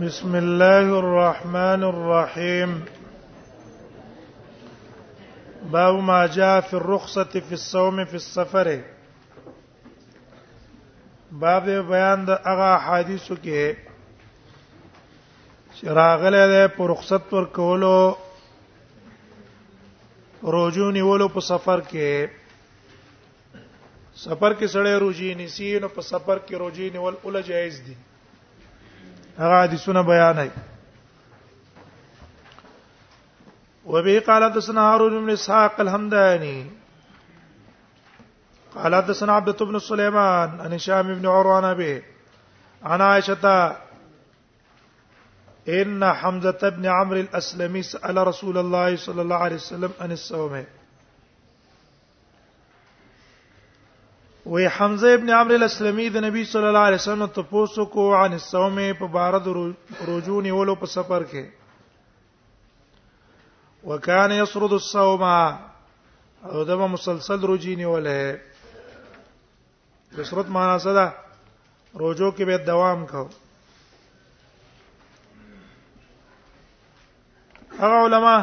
بسم الله الرحمن الرحيم باب ما جاء في الرخصة في الصوم في السفر باب بیان د هغه حدیثو کې چې راغله ده په رخصت پر کولو روزو نیولو په سفر کې سفر کې سړی روزي نسی نو په سفر کې روزي نیول اول جایز دي هغه حدیثونه بیان هي وبه قال حدثنا هارون بن اسحاق الحمداني قال حدثنا عبد بن سليمان عن هشام بن عروان به عن عائشه ان حمزه بن عمرو الاسلمي سال رسول الله صلى الله عليه وسلم عن الصوم وی حمزه ابن عمرو الاسلمي د نبی صلی الله علیه وسلم ته پوسو کو عن الصوم په بار د روزو نیولو په سفر کې وکانه یسرد الصوم او دغه مسلسل روزي نیولې کثرت معنا څه ده روزو کې به دوام کو هغه علما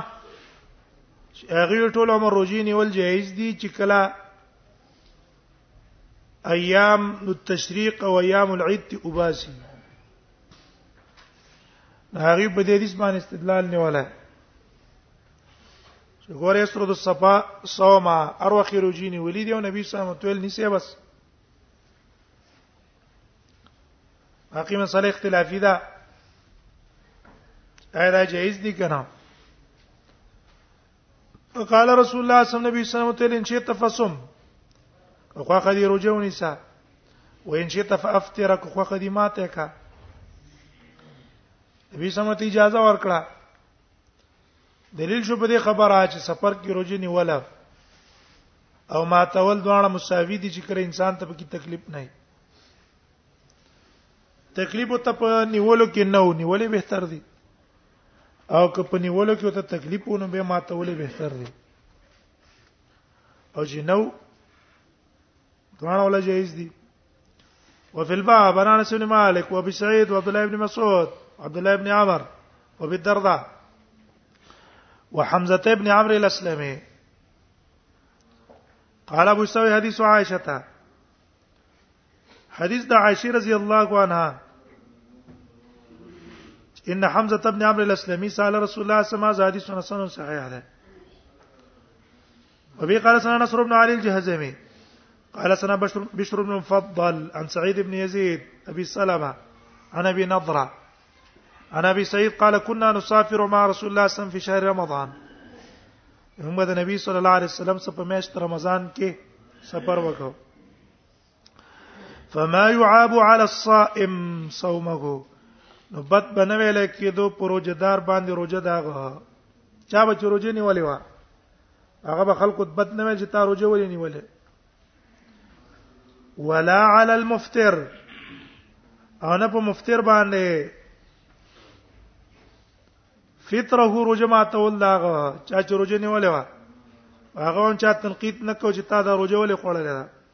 هغه ټول عمر روزي نیول جایز دي چې کله ایام التشریق او ایام العید تی وباسي هغه په دې حدیث باندې استدلال نیولای چې ګوره سره د صفا صوما ارو اخیرو جینی ولید او نبی صلی الله علیه وسلم نسی بس باقی مسله اختلافی ده دا دا جایز دي کنه قال رسول الله صلی الله علیه وسلم ته ان شئت فصم خو خدي رجو نساء وان شئت فافترك خو خدي ماته کا نبی سمته اجازه ورکړه دلیل شو په دې خبره چې سفر کې روزي نیوله او ما تول دواړه مساوي دي چې کړه انسان ته پکې تکلیف نه وي تکلیف ته په نیولو کې نه و نیولې به تر دي او که په نیولو کې ته تکلیف ونه به ما تولې به تر دي او چې نو دواړه ولا جایز دي وفي الباب انا انس بن مالك وابي سعيد وعبد الله بن مسعود وعبد الله بن عمر وابي الدرداء وحمزه بن عمرو الاسلمي قال ابو سعيد حديث عائشه حديث د عائشه رضي الله عنها ان حمزه بن عمرو الاسلمي سال رسول الله صلى الله عليه وسلم حديث صحيح ده وبي قال سنه نصر بن علي الجهزمي قال سنا بشر, بشر بن مفضل عن سعيد بن يزيد أبي سلمة عن أبي نضرة عن أبي سعيد قال كنا نسافر مع رسول الله صلى الله عليه وسلم في شهر رمضان هم د النبي صلى الله عليه وسلم سره په رمضان كي سفر وكو فما يعاب على الصائم صومه نو بد بنوي لکه دو پروجدار باندې روزه داغه چا به روزه نیولې و هغه به خلکو بد نه ویل چې تا روزه ولې نیولې ولا على المفطر او نه په مفطر باندې فطره روزه ماته ولاغه چا چې روزه نیولې و هغه هم چا تنقید نکوه چې تا دا روزه ولې خوړلې ده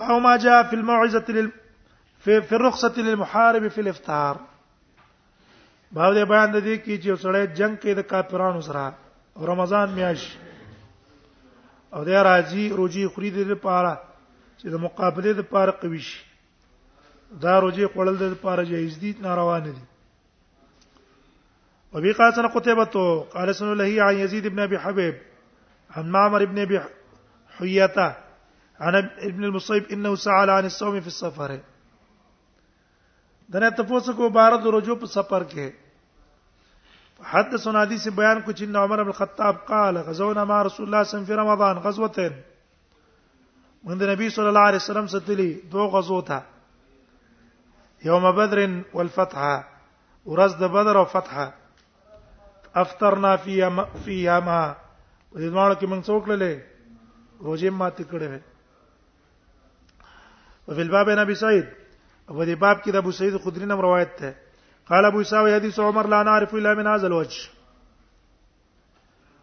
او ما جاء في الموعظه لل في في الرخصه للمحارب في الافطار باب دې بیان د دې کې چې سړی جنگ کې د کافرانو سره رمضان میاش او د راځي روزي خوري د لپاره چې د مقابله د لپاره قوي شي دا روزي خړل د لپاره جایز دي ناروا نه دي وبي قال سنة قتيبة قال سنة له عن يزيد بن أبي حبيب عن معمر بن أبي حياته عن ابن المصيب انه سأل عن الصوم في السفر دنه تاسو کو بار د رجو په سفر کې حد دي سے بیان کو چین عمر بن الخطاب قال غزونا مع رسول الله صلى الله عليه وسلم في رمضان غزوه من النبي صلى الله عليه وسلم ستلي دو غزوته يوم بدر والفتح ورځ د بدر او فتح افطرنا فيها ما فيها ما په دې ماړه کې موږ څوک للې روزه مات کړې وې په بل باب نبی سعید په دې باب کې د ابو سعید خدری نوم روایت ده قال ابو اسحاق حدیث عمر لا نعرف الا من هذا الوجه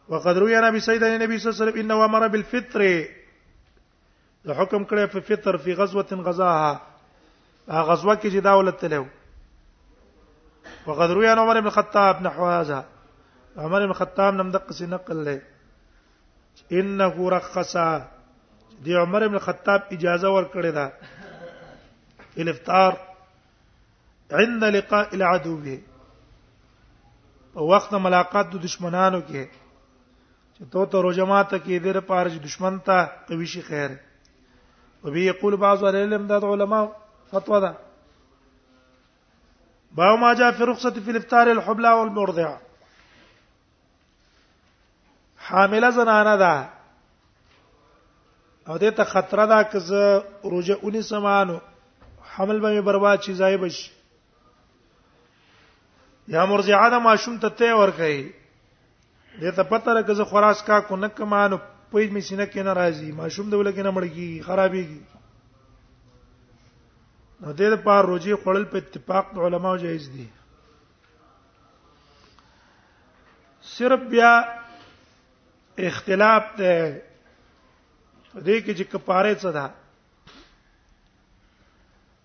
وقد روي عن ابي سعيد عن النبي صلى الله عليه وسلم انه امر بالفطر د حکم کړه په فطر فی غزوه غزاها غزوه کې چې دا ولته له وقد روي عن عمر بن الخطاب نحو هذا عمر بن الخطاب نم دقه سي نقل له انه رخص دی عمر بن الخطاب اجازه ور کړې ده الافطار عند لقاء العدو په وخت ملاقات د دشمنانو کې چې تو ته روزه ماته کې دې لپاره چې دشمن ته قوي شي خیر او به یقول بعض العلم د علماء فتوا ده باو ما جاء في رخصه في الافطار الحبلى والمرضعه حامله زنانه ده او دې ته خطر ده که زه روزه اونې سمانو حمل به برباد شي ځای بشي یا مرضعه د ماشوم ته ته ور کوي دې ته پته لري چې خراس کا کو نه کمانو پېج می سینه کې ناراضي ماشوم د ولګې نه مړکی خرابېږي نو دې لپاره روزي خړل په اتفاق علماء جایز دي صرف بیا اختلاف ده دې کې چې کفاره څه ده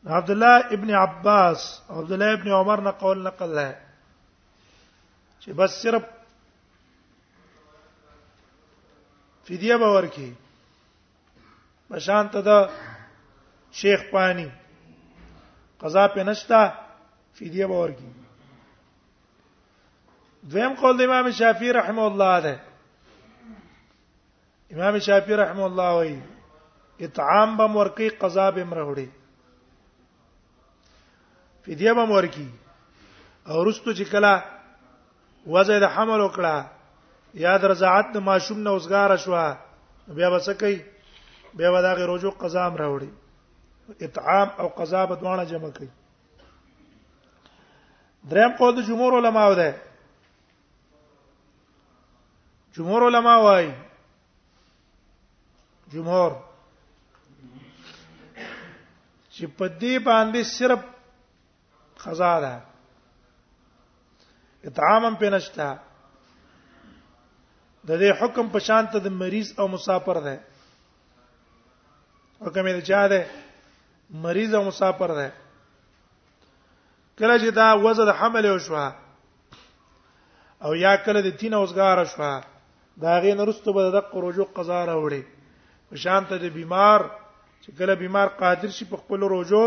عبد الله ابن عباس عبد الله ابن عمر نه قول نقل ده چې بس صرف فدیه باور کی بشان ته دا شیخ پانی قضا په نشتا فدیه باور کی دویم قول د امام شافعی رحمه الله ده امام شافعي رحم الله وایي اطعام بم ورکی قضا بم راوړي فدیه بم ورکی او رستو چې کلا وزه د حمل وکړه یا د رضاعت د ماشوم نه اوسګار شو بیا وسکې بیا وداغه روزو قضا ام راوړي اطعام او قضا به دوانه جمع کوي دریم قول د جمهور علماو ده جمهور علما وايي جمهور چې په دې باندې صرف خزا ده اطعامم په نشتا د دې حکم په شان ته د مریض او مسافر ده حکم یې چا ده مریض او مسافر ده کله چې دا وزه د حمل او شوه او یا کله د تین اوسګار شوه دا غي نرسته به د قروجو قضا راوړي شان ته د بیمار چې کله بیمار قادر شي په خپل روزو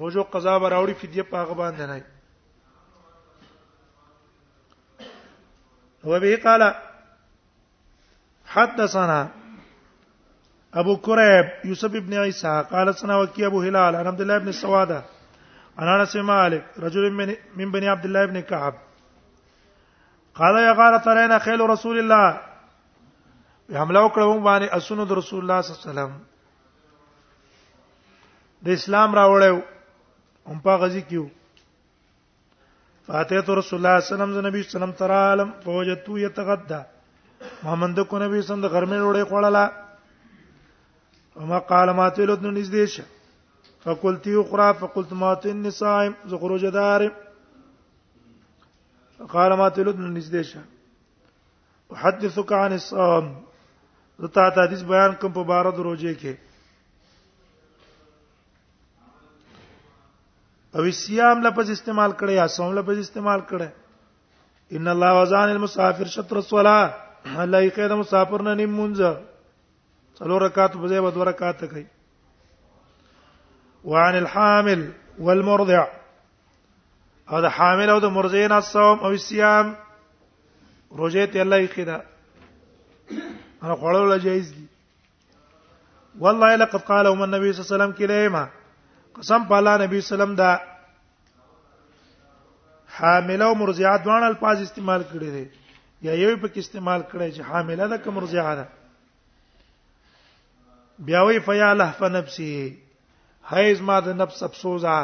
روزو قضا به راوړي فدیه په هغه باندې نه وبه قال حدثنا ابو كريب يوسف ابن عيسى قال سنا وكي ابو هلال عن عبد الله بن سواده عن انس مالك رجل من من بني عبد الله بن كعب قال يا قال ترينا خيل رسول الله حمله وکړو باندې اسونو د رسول الله صلی الله علیه وسلم د اسلام راوړیو هم په غزي کېو فاتحه رسول الله صلی الله علیه وسلم د نبی صلی الله علیه وسلم تر عالم فوجتو یتغدا محمد کو نبی صلی الله علیه وسلم د غرمې ډوډۍ خوړله وما قال ما تلوت نو نږدې شه فقلت يقرا فقلت ما تن صائم زخرج دار قال ما تلوت نو نږدې شه احدثك عن الصوم زتا ته حدیث بیان کوم په بار د روزه کې او صيام لفظ استعمال کړي یا صوم لفظ استعمال کړي ان الله وزان المسافر شطر الصلاه الله یې قید مسافر نه نیم مونږ څلور رکعات په ځای دوه رکعات کوي وعن الحامل والمرضع او د حامل او د مرضعین الصوم او الصيام روزه ته الله یې قید انا خړل جایز دي والله لقد قال هم النبي صلى الله عليه وسلم كليما قسم په الله نبی سلام دا حامله او مرضعه دوه الفاظ استعمال کړي دي یا یو په کې استعمال کړي چې حامله ده کوم مرضعه ده بیا وی فیا لهف نفسه هیز ما د نفس افسوزا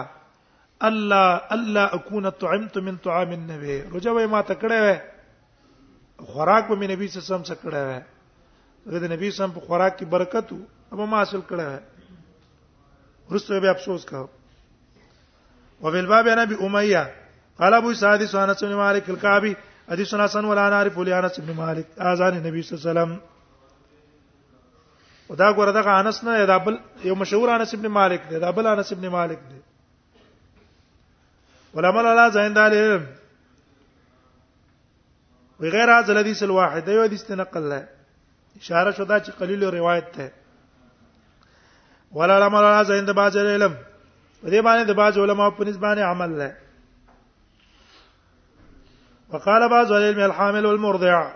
الله الله اكون طعمت من طعام النبي روزه وای ما تکړه وای خوراک به نبی صلی الله علیه وسلم څخه کړه وای د نبی صلی الله په خوراک کې برکت وو ابا ما حاصل کړه وای ورسته به افسوس کاو وبالباب انا ابي اميه قال ابو سعد سنه سن مالك الكعبي حديث حسن ولا نعرف لانس بن مالك اذان النبي صلى الله عليه وسلم ودا ګوره دغه انس نه دا بل یو مشهور انس ابن مالک دی دا بل انس ابن مالک دی ولما لا زين دالهم وغير هذا الحديث الواحد ايوه دي استنقل له اشاره شو دا چې قليل روایت ده ولا لما لا زين د باج العلم دې باندې د باج علماء په نسبانه عمل له وقال بعض العلم الحامل والمرضع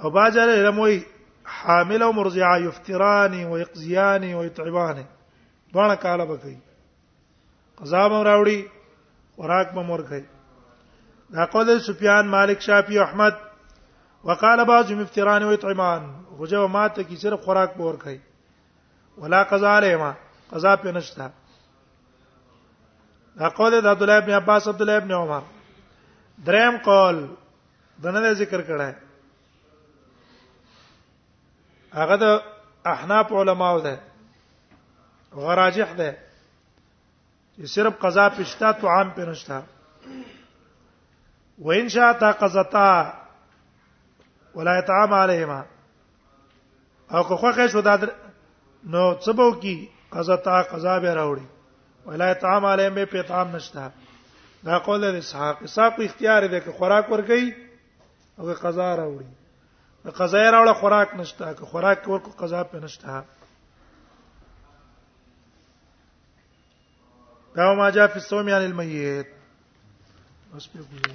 او باجر علم وی حامل او مرضعه یفتران او یقزیان او یتعبان دونه کاله بکی قضا مو راوړي خوراک مو ورکړي دا قول سفیان مالک شافعی احمد وقال بعض مفتران و اطعمان وجو ماته کی صرف خوراک پور کوي ولا قضا علیهما قضا په نشتا دا قول د عبد الله ابن عباس عبد الله ابن عمر دریم قول دنه ذکر کړه هغه د احناف علماو ده غراجح ده چې صرف قضا پښتا تو عام په نشتا وان شاء تا قضتا ولا يتعام عليهما او که خوخه شو دا نو څبو کی قضا تا قضا به راوړي ولا طعام علیهم به په طعام نشته دا قول د اسحاق اسحاق اختیار دی که خوراک ورګي او قضا راوړي د قضا راوړه خوراک نشته که خوراک ورکو قضا په نشته دا ما جاء في الصوم عن الميت بس بيقول